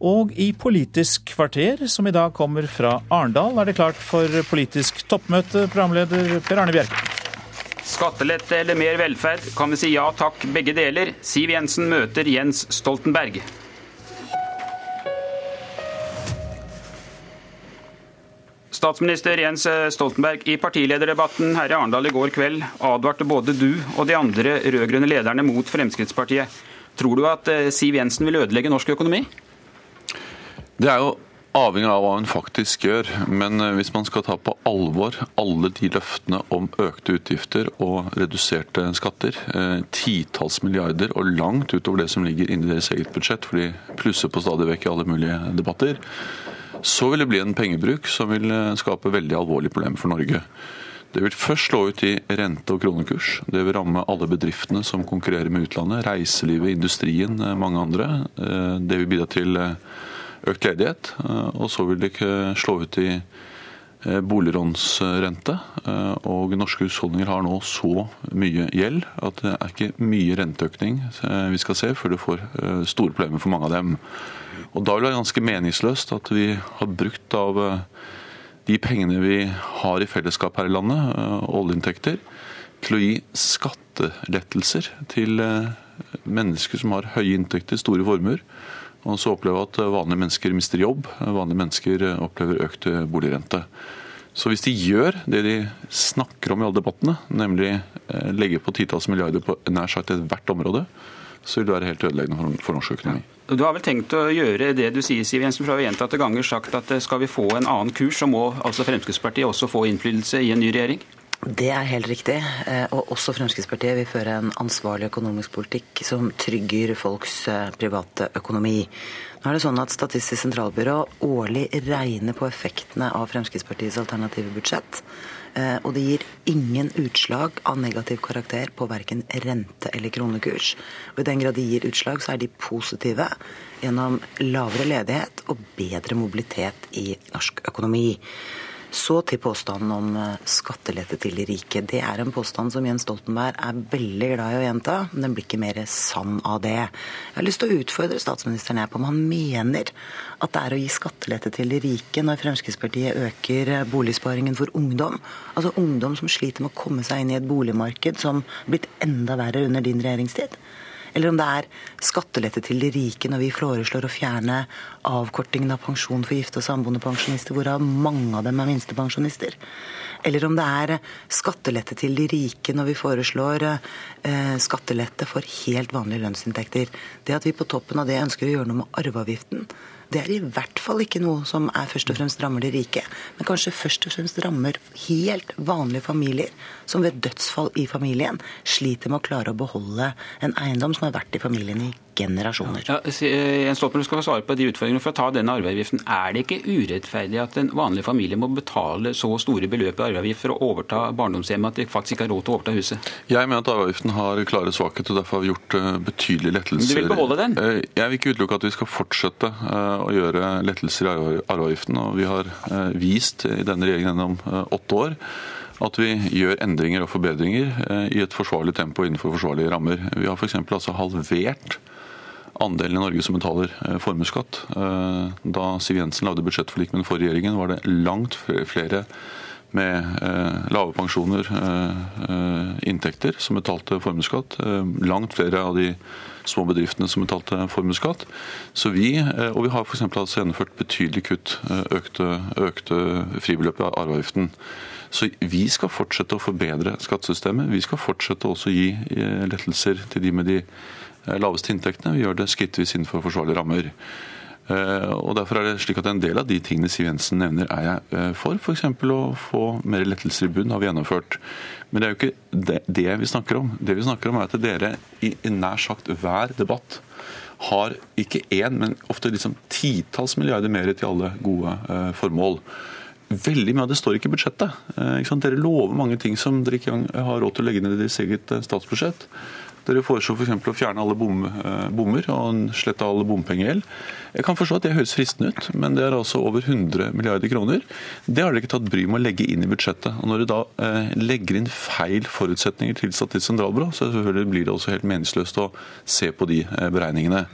Og i Politisk kvarter, som i dag kommer fra Arendal, er det klart for politisk toppmøte, programleder Per Arne Bjerke. Skattelette eller mer velferd? Kan vi si ja takk, begge deler? Siv Jensen møter Jens Stoltenberg. Statsminister Jens Stoltenberg, i partilederdebatten her i Arendal i går kveld advarte både du og de andre rød-grønne lederne mot Fremskrittspartiet. Tror du at eh, Siv Jensen vil ødelegge norsk økonomi? Det er jo avhengig av hva hun faktisk gjør. Men eh, hvis man skal ta på alvor alle de løftene om økte utgifter og reduserte skatter, eh, titalls milliarder og langt utover det som ligger inni deres eget budsjett, for de plusser på stadig vekk i alle mulige debatter, så vil det bli en pengebruk som vil eh, skape veldig alvorlige problemer for Norge. Det vil først slå ut i rente- og kronekurs. Det vil ramme alle bedriftene som konkurrerer med utlandet. Reiselivet, industrien, mange andre. Det vil bidra til økt ledighet. Og så vil det ikke slå ut i boliglånsrente. Og norske husholdninger har nå så mye gjeld at det er ikke mye renteøkning vi skal se før det får store problemer for mange av dem. Og Da vil det være ganske meningsløst at vi har brukt av eh, de pengene vi har i fellesskap her i landet, eh, oljeinntekter, til å gi skattelettelser til eh, mennesker som har høye inntekter, store formuer. Og så opplever at vanlige mennesker mister jobb, vanlige mennesker opplever økt boligrente. Så hvis de gjør det de snakker om i alle debattene, nemlig legge på titalls milliarder på nær sagt ethvert område, så vil det være helt ødeleggende for norsk økonomi. Du har vel tenkt å gjøre det du sier, Siv Jensen, for har gjentatte ganger sagt at eh, skal vi få en annen kurs, så må altså Fremskrittspartiet også få innflytelse i en ny regjering? Det er helt riktig. Eh, og også Fremskrittspartiet vil føre en ansvarlig økonomisk politikk som trygger folks eh, private økonomi. Nå er det sånn at Statistisk sentralbyrå årlig regner på effektene av Fremskrittspartiets alternative budsjett. Eh, og det gir ingen utslag av negativ karakter på verken rente eller kronekurs. Og I den grad de gir utslag, så er de positive gjennom lavere ledighet og bedre mobilitet i norsk økonomi. Så til påstanden om eh, skattelette til de rike. Det er en påstand som Jens Stoltenberg er veldig glad i å gjenta, men den blir ikke mer sann av det. Jeg har lyst til å utfordre statsministeren her på om han mener at det er å gi skattelette til de rike når Fremskrittspartiet øker eh, boligsparingen for ungdom. Altså ungdom som sliter med å komme seg inn i et boligmarked som er blitt enda verre under din regjeringstid eller om det er skattelette til de rike når vi foreslår å fjerne avkortingen av pensjon for gifte og samboende pensjonister, hvorav mange av dem er minstepensjonister. Eller om det er skattelette til de rike når vi foreslår eh, skattelette for helt vanlige lønnsinntekter. Det at vi på toppen av det ønsker å gjøre noe med arveavgiften, det er i hvert fall ikke noe som er først og fremst rammer de rike, men kanskje først og fremst rammer helt vanlige familier som ved dødsfall i familien sliter med å klare å beholde en eiendom som har vært i familien i generasjoner. Ja, eh, Jens Stoltenberg skal svare på de utfordringene. For å ta denne arveavgiften, Er det ikke urettferdig at en vanlig familie må betale så store beløp i arveavgift for å overta barndomshjemmet at de faktisk ikke har råd til å overta huset? Jeg mener at arveavgiften har klare svakheter, og derfor har vi gjort eh, betydelige lettelser. Du vil beholde den? Eh, jeg vil ikke utelukke at vi skal fortsette å gjøre lettelser i arveavgiften. og Vi har vist i denne regjeringen gjennom åtte år at vi gjør endringer og forbedringer i et forsvarlig tempo innenfor forsvarlige rammer. Vi har f.eks. Altså halvert andelen i Norge som betaler eh, formuesskatt. Eh, da Siv Jensen lagde budsjettforlik med den forrige regjeringen, var det langt flere med eh, lave pensjoner, inntekter, som betalte formuesskatt. Langt flere av de små bedriftene som betalte formuesskatt. Så vi, og vi har f.eks. Altså gjennomført betydelig kutt, økte, økte fribeløp i arveavgiften. Så vi skal fortsette å forbedre skattesystemet. Vi skal fortsette også å gi lettelser til de med de laveste inntektene. Vi gjør det skrittvis innenfor forsvarlige rammer. Eh, og Derfor er det slik at En del av de tingene Siv Jensen nevner, er jeg eh, for. F.eks. å få mer lettelser i bunn har vi gjennomført. Men det er jo ikke det, vi snakker om. Det vi snakker om er at dere i nær sagt hver debatt har ikke én, men ofte liksom titalls milliarder mer til alle gode formål. Veldig mye av det står ikke i budsjettet. Dere lover mange ting som dere ikke har råd til å legge ned i deres eget statsbudsjett. Dere foreslår f.eks. å fjerne alle bom, eh, bommer og slette all bompengegjeld. Jeg kan forstå at det høres fristende ut, men det er altså over 100 milliarder kroner. Det har dere ikke tatt bry med å legge inn i budsjettet. Og Når dere da eh, legger inn feil forutsetninger til Statistisk sentralbyrå, så blir det også helt meningsløst å se på de eh, beregningene.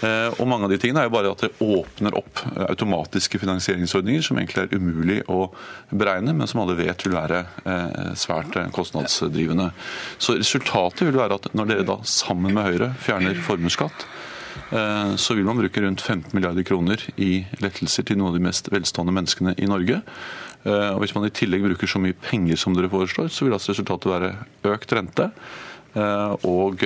Og mange av de tingene er jo bare at det åpner opp automatiske finansieringsordninger som egentlig er umulig å beregne, men som alle vet vil være svært kostnadsdrivende. Så resultatet vil være at når dere da sammen med Høyre fjerner formuesskatt, Eh, så vil man bruke rundt 15 milliarder kroner i lettelser til noen av de mest velstående menneskene i Norge. Eh, og Hvis man i tillegg bruker så mye penger som dere foreslår, så vil altså resultatet være økt rente. Eh, og,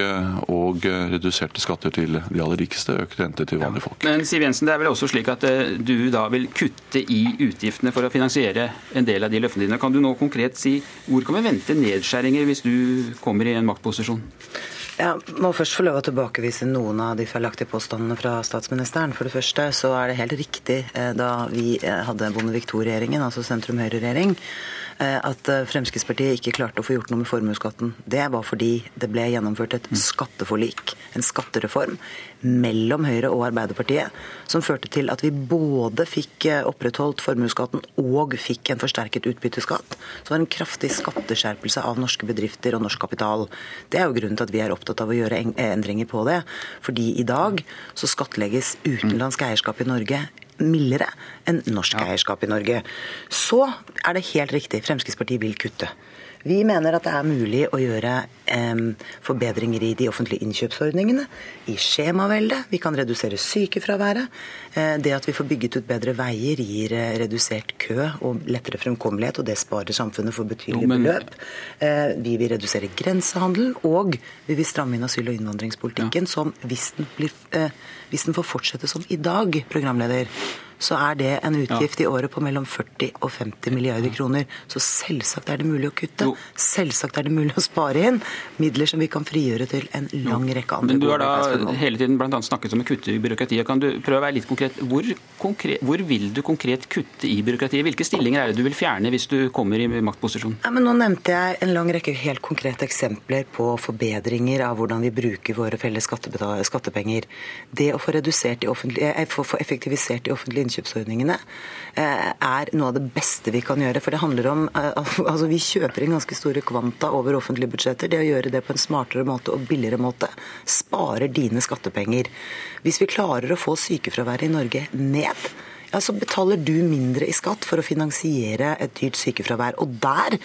og, reduserte skatter til de aller rikeste, økt rente til vanlige folk. Men Siv Jensen, det er vel også slik at du da vil kutte i utgiftene for å finansiere en del av de løftene dine. Kan du nå konkret si hvor kan vi vente nedskjæringer hvis du kommer i en maktposisjon? Jeg må først få lov å tilbakevise noen av de feilaktige påstandene fra statsministeren. For det første så er det helt riktig eh, da vi eh, hadde Bondevik II-regjeringen, altså sentrum-høyre-regjering, Eh, at eh, Fremskrittspartiet ikke klarte å få gjort noe med formuesskatten. Det var fordi det ble gjennomført et skatteforlik, en skattereform, mellom Høyre og Arbeiderpartiet, som førte til at vi både fikk eh, opprettholdt formuesskatten og fikk en forsterket utbytteskatt. Så det var en kraftig skatteskjerpelse av norske bedrifter og norsk kapital. Det er jo grunnen til at vi er opptatt av å gjøre endringer på det. Fordi i dag så skattlegges utenlandsk eierskap i Norge mildere enn norsk eierskap i Norge. Så er det helt riktig, Fremskrittspartiet vil kutte. Vi mener at det er mulig å gjøre forbedringer i de offentlige innkjøpsordningene, i skjemaveldet. Vi kan redusere sykefraværet. Eh, det at vi får bygget ut bedre veier, gir eh, redusert kø og lettere fremkommelighet, og det sparer samfunnet for betydelige men... beløp. Eh, vi vil redusere grensehandel, og vi vil stramme inn asyl- og innvandringspolitikken, ja. som hvis den, blir, hvis den får fortsette som i dag, programleder, så er det en utgift ja. i året på mellom 40 og 50 milliarder kroner. Så selvsagt er det mulig å kutte. Jo. Selvsagt er det mulig å spare inn midler som vi kan frigjøre til en lang rekke andre Men Du har da hele tiden blant annet snakket om å kutte i byråkratiet. Kan du prøve å være litt konkret? Hvor, konkret? hvor, vil du konkret kutte i byråkratiet? Hvilke stillinger er det du vil fjerne hvis du kommer i maktposisjon? Ja, men nå nevnte jeg en lang rekke helt konkrete eksempler på forbedringer av hvordan vi bruker våre felles skattepenger. Det å få, eh, få, få effektivisert de offentlige innkjøpsordningene eh, er noe av det beste vi kan gjøre. For det handler om eh, altså Vi kjøper inn ganske store kvanta over offentlige budsjetter. Det å gjøre det på en smartere måte og billigere måte sparer dine skattepenger. Hvis vi klarer å få sykefraværet i Norge ned, ja, så betaler du mindre i skatt for å finansiere et dyrt sykefravær. Og der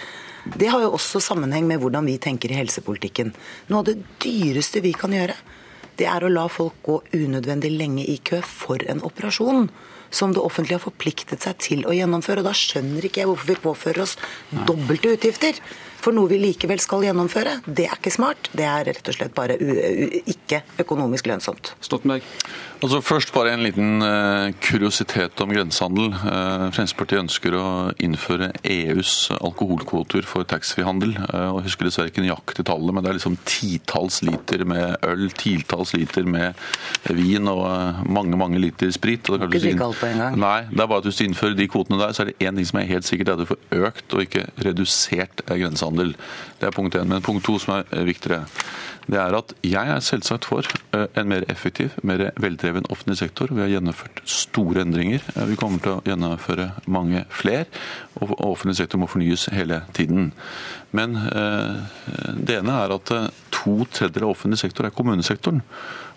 det har jo også sammenheng med hvordan vi tenker i helsepolitikken. Noe av det dyreste vi kan gjøre, det er å la folk gå unødvendig lenge i kø for en operasjon som det offentlige har forpliktet seg til å gjennomføre. og Da skjønner ikke jeg hvorfor vi påfører oss dobbelte utgifter for noe vi likevel skal gjennomføre. Det er ikke smart. Det er rett og slett bare ikke økonomisk lønnsomt. Stoltenberg? Altså Først bare en liten uh, kuriositet om grensehandel. Uh, Fremskrittspartiet ønsker å innføre EUs alkoholkvoter for taxfree-handel. Uh, og husker dessverre ikke nøyaktig tallet, men det er liksom titalls liter med øl, titalls liter med vin og mange mange liter sprit. Og det ikke alt på en gang? Nei, det er bare at hvis du innfører de kvotene der, så er det én ting som er helt sikkert, det er at du får økt og ikke redusert grensehandel grensehandel. Det er punkt én. Men punkt to, som er eh, viktigere, det er at jeg er selvsagt for eh, en mer effektiv, mer veldreven offentlig sektor. Vi har gjennomført store endringer. Eh, vi kommer til å gjennomføre mange flere. Og offentlig sektor må fornyes hele tiden. Men det ene er at to tredjedeler av offentlig sektor er kommunesektoren.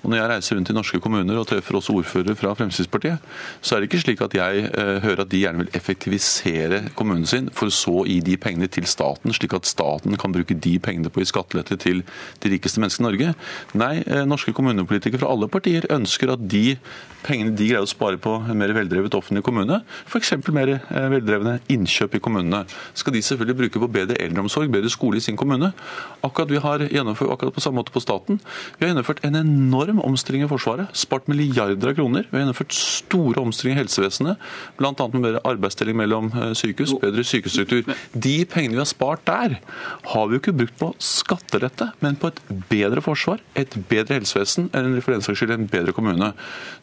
Og Når jeg reiser rundt i norske kommuner og treffer også ordførere fra Fremskrittspartiet, så er det ikke slik at jeg eh, hører at de gjerne vil effektivisere kommunen sin, for så å gi de pengene til staten, slik at staten kan bruke de pengene på å gi skattelette til de rikeste menneskene i Norge. Nei, eh, norske kommunepolitikere fra alle partier ønsker at de pengene de greier å spare på en mer veldrevet offentlig kommune, f.eks. mer eh, veldrevne innkjøp i kommunene, skal de selvfølgelig bruke på bedre eldreomsorg, bedre skole i sin kommune. Akkurat vi har gjennomført akkurat på samme måte på staten. Vi har gjennomført en enorm enorm omstilling i Forsvaret. Spart milliarder av kroner. Vi har gjennomført store omstillinger i helsevesenet, bl.a. med bedre arbeidsdeling mellom eh, sykehus, bedre sykehusstruktur. De pengene vi har spart der, har vi jo ikke brukt på skattelette, men på et bedre forsvar, et bedre helsevesen, eller for den saks skyld en bedre kommune.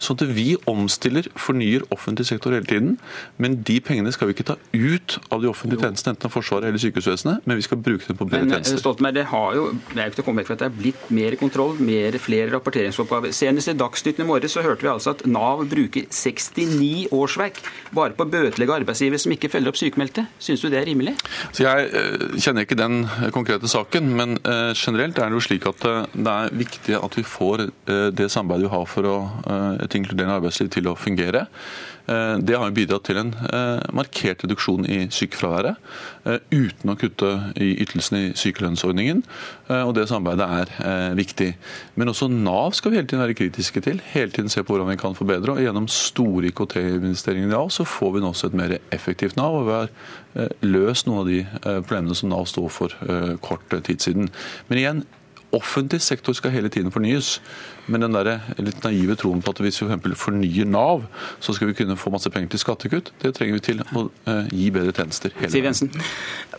Sånn at vi omstiller, fornyer offentlig sektor hele tiden, men de pengene skal vi ikke ta ut av de offentlige tjenestene, enten av Forsvaret eller sykehusvesenet, men vi skal bruke dem på bedre men, eh, tjenester. Stoltenberg, det, har jo, det er jo ikke til å komme vekk fra at det er blitt mer kontroll, mer, flere rapporteringsforslag samfunnsoppgave. Senest i Dagsnytt i morges så hørte vi altså at Nav bruker 69 årsverk bare på å bøtelegge arbeidsgivere som ikke følger opp sykemeldte. Syns du det er rimelig? Så jeg uh, kjenner ikke den konkrete saken, men uh, generelt er det jo slik at det er viktig at vi får det samarbeidet vi har for å, et inkluderende arbeidsliv til å fungere. Eh, det har bidratt til en eh, markert reduksjon i sykefraværet, eh, uten å kutte i ytelsene i sykelønnsordningen. og Det samarbeidet er viktig. Men også Nav skal vi hele tiden være kritiske til. Hele tiden se på hvordan vi kan forbedre. og Gjennom store IKT-investeringer i Nav så får vi nå også et mer effektivt Nav. og vi har løst noen av de problemene som Nav står for kort tid siden. Men igjen, offentlig sektor skal hele tiden fornyes. Men den der litt naive troen på at hvis vi f.eks. fornyer Nav, så skal vi kunne få masse penger til skattekutt, det trenger vi til å uh, gi bedre tjenester. hele Siv Jensen.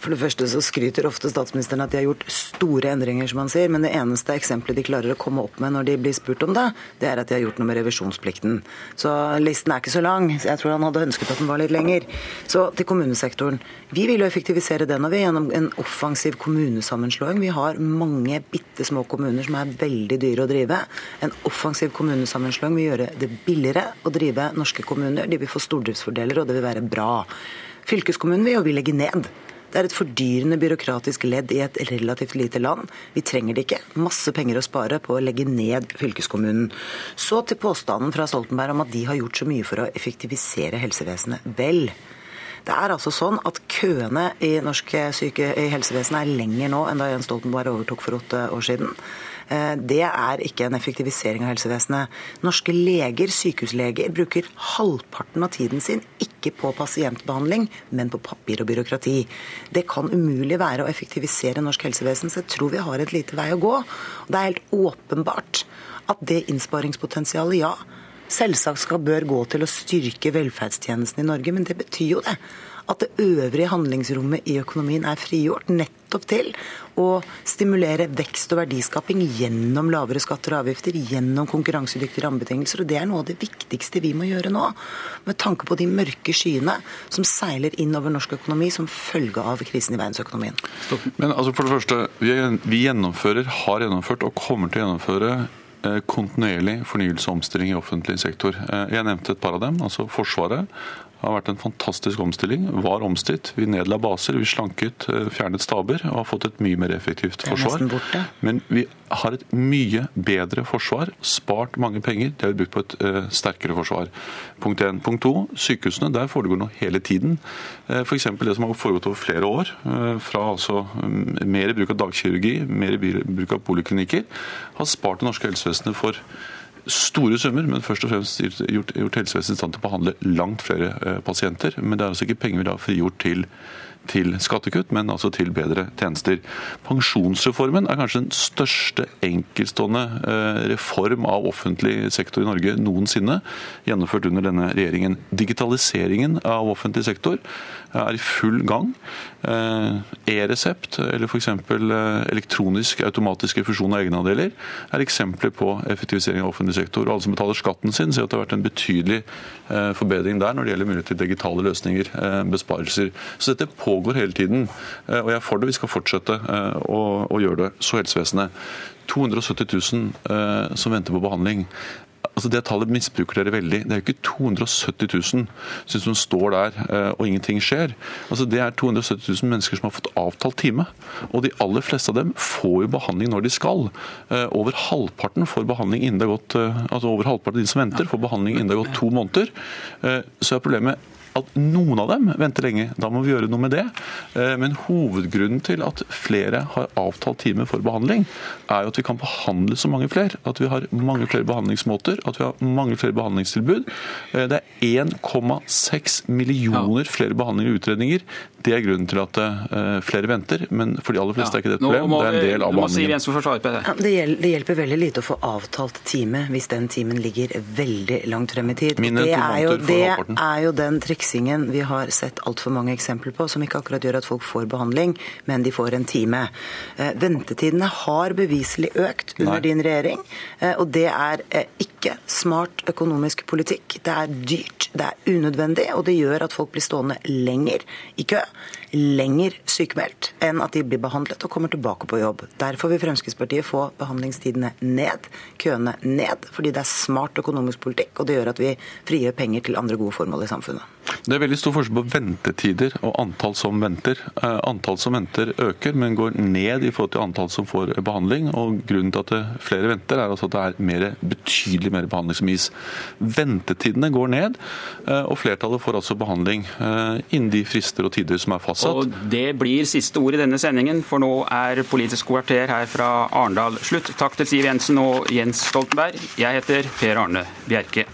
For det første så skryter ofte statsministeren at de har gjort store endringer, som han sier. Men det eneste eksempelet de klarer å komme opp med når de blir spurt om det, det er at de har gjort noe med revisjonsplikten. Så listen er ikke så lang. Jeg tror han hadde ønsket at den var litt lenger. Så til kommunesektoren. Vi vil jo effektivisere den og vi gjennom en offensiv kommunesammenslåing. Vi har mange bitte små kommuner som er veldig dyre å drive. En offensiv kommunesammenslåing vil gjøre det billigere å drive norske kommuner. De vil få stordriftsfordeler, og det vil være bra. Fylkeskommunen vil jo vi legge ned. Det er et fordyrende byråkratisk ledd i et relativt lite land. Vi trenger det ikke. Masse penger å spare på å legge ned fylkeskommunen. Så til påstanden fra Stoltenberg om at de har gjort så mye for å effektivisere helsevesenet. Vel, det er altså sånn at køene i norsk syke, i helsevesenet er lenger nå enn da Jens Stoltenberg overtok for åtte år siden. Eh, det er ikke en effektivisering av helsevesenet. Norske leger, sykehusleger, bruker halvparten av tiden sin ikke på pasientbehandling, men på papir og byråkrati. Det kan umulig være å effektivisere norsk helsevesen, så jeg tror vi har et lite vei å gå. Det er helt åpenbart at det innsparingspotensialet, ja, selvsagt skal bør gå til å styrke velferdstjenesten i Norge, men det betyr jo det at det øvrige handlingsrommet i økonomien er frigjort nettopp til å stimulere vekst og verdiskaping gjennom lavere skatter og avgifter, gjennom konkurransedyktige rammebetingelser. Og det er noe av det viktigste vi må gjøre nå, med tanke på de mørke skyene som seiler inn over norsk økonomi som følge av krisen i verdensøkonomien. Men altså for det første, vi gjennomfører, har gjennomført og kommer til å gjennomføre eh, kontinuerlig fornyelse og omstilling i offentlig sektor. Eh, jeg nevnte et par av dem. altså Forsvaret det har vært en fantastisk omstilling. Var omstridt. Vi nedla baser, vi slanket, eh, fjernet staber og har fått et mye mer effektivt forsvar. Men vi har et mye bedre forsvar. Spart mange penger. Det har vi brukt på et uh, sterkere forsvar. Punkt 1. Punkt 2. Sykehusene. Der foregår noe hele tiden. Uh, F.eks. det som har foregått over flere år. Uh, fra altså um, mer bruk av dagkirurgi, mer bruk av poliklinikker, har spart det norske helsevesenet for store summer, men først og fremst gjort, gjort helsevesenet i stand til å behandle langt flere eh, pasienter. Men det er altså ikke penger vi da frigjort til til skattekutt, men altså til bedre tjenester. Pensjonsreformen er kanskje den største enkeltstående eh, reform av offentlig sektor i Norge noensinne, gjennomført under denne regjeringen. Digitaliseringen av offentlig sektor er i full gang. Eh, e-resept eller f.eks. Eh, elektronisk automatisk refusjon av egenandeler er eksempler på effektivisering av offentlig sektor. Og alle som betaler skatten sin, ser at det har vært en betydelig forbedring der når det gjelder mulighet til digitale løsninger, besparelser. Så dette på pågår hele tiden. Eh, og jeg er for det. Vi skal fortsette eh, å, å gjøre det. Så helsevesenet. 270 000 eh, som venter på behandling. Altså Det tallet misbruker dere veldig. Det er jo ikke 270 000 som står der og ingenting skjer. Altså Det er 270 000 mennesker som har fått avtalt time. Og de aller fleste av dem får jo behandling når de skal. Over halvparten får behandling innen det har gått altså over halvparten av de som venter, får behandling innen det har gått to måneder. Så er problemet at noen av dem venter lenge. Da må vi gjøre noe med det. Eh, men hovedgrunnen til at flere har avtalt time for behandling, er jo at vi kan behandle så mange flere. At vi har mange flere behandlingsmåter, at vi har mange flere behandlingstilbud. Eh, det er 1,6 millioner flere behandlinger og utredninger. Det er grunnen til at eh, flere venter, men for de aller fleste er ikke det et problem. det er en del av behandlingen. det, hjelper veldig lite å få avtalt time hvis den timen ligger veldig langt frem i tid. Mine det, er jo, det er jo den triksingen vi har sett altfor mange eksempler på, som ikke akkurat gjør at folk får behandling, men de får en time. Eh, ventetidene har beviselig økt under Nei. din regjering, eh, og det er ikke smart økonomisk politikk. Det er dyrt. Det er unødvendig, og det gjør at folk blir stående lenger i kø, lenger sykemeldt, enn at de blir behandlet og kommer tilbake på jobb. Derfor vil Fremskrittspartiet få behandlingstidene ned, køene ned, fordi det er smart økonomisk politikk, og det gjør at vi frigjør penger til andre gode formål i samfunnet. Det er veldig stor forskjell på ventetider og antall som venter. Eh, antall som venter øker, men går ned i forhold til antall som får behandling. og Grunnen til at flere venter, er altså at det er mer, betydelig mer behandling som gis. Ventetidene går ned, eh, og flertallet får altså behandling eh, innen de frister og tider som er fastsatt. Og Det blir siste ord i denne sendingen, for nå er Politisk kvarter her fra Arendal slutt. Takk til Siv Jensen og Jens Stoltenberg. Jeg heter Per Arne Bjerke.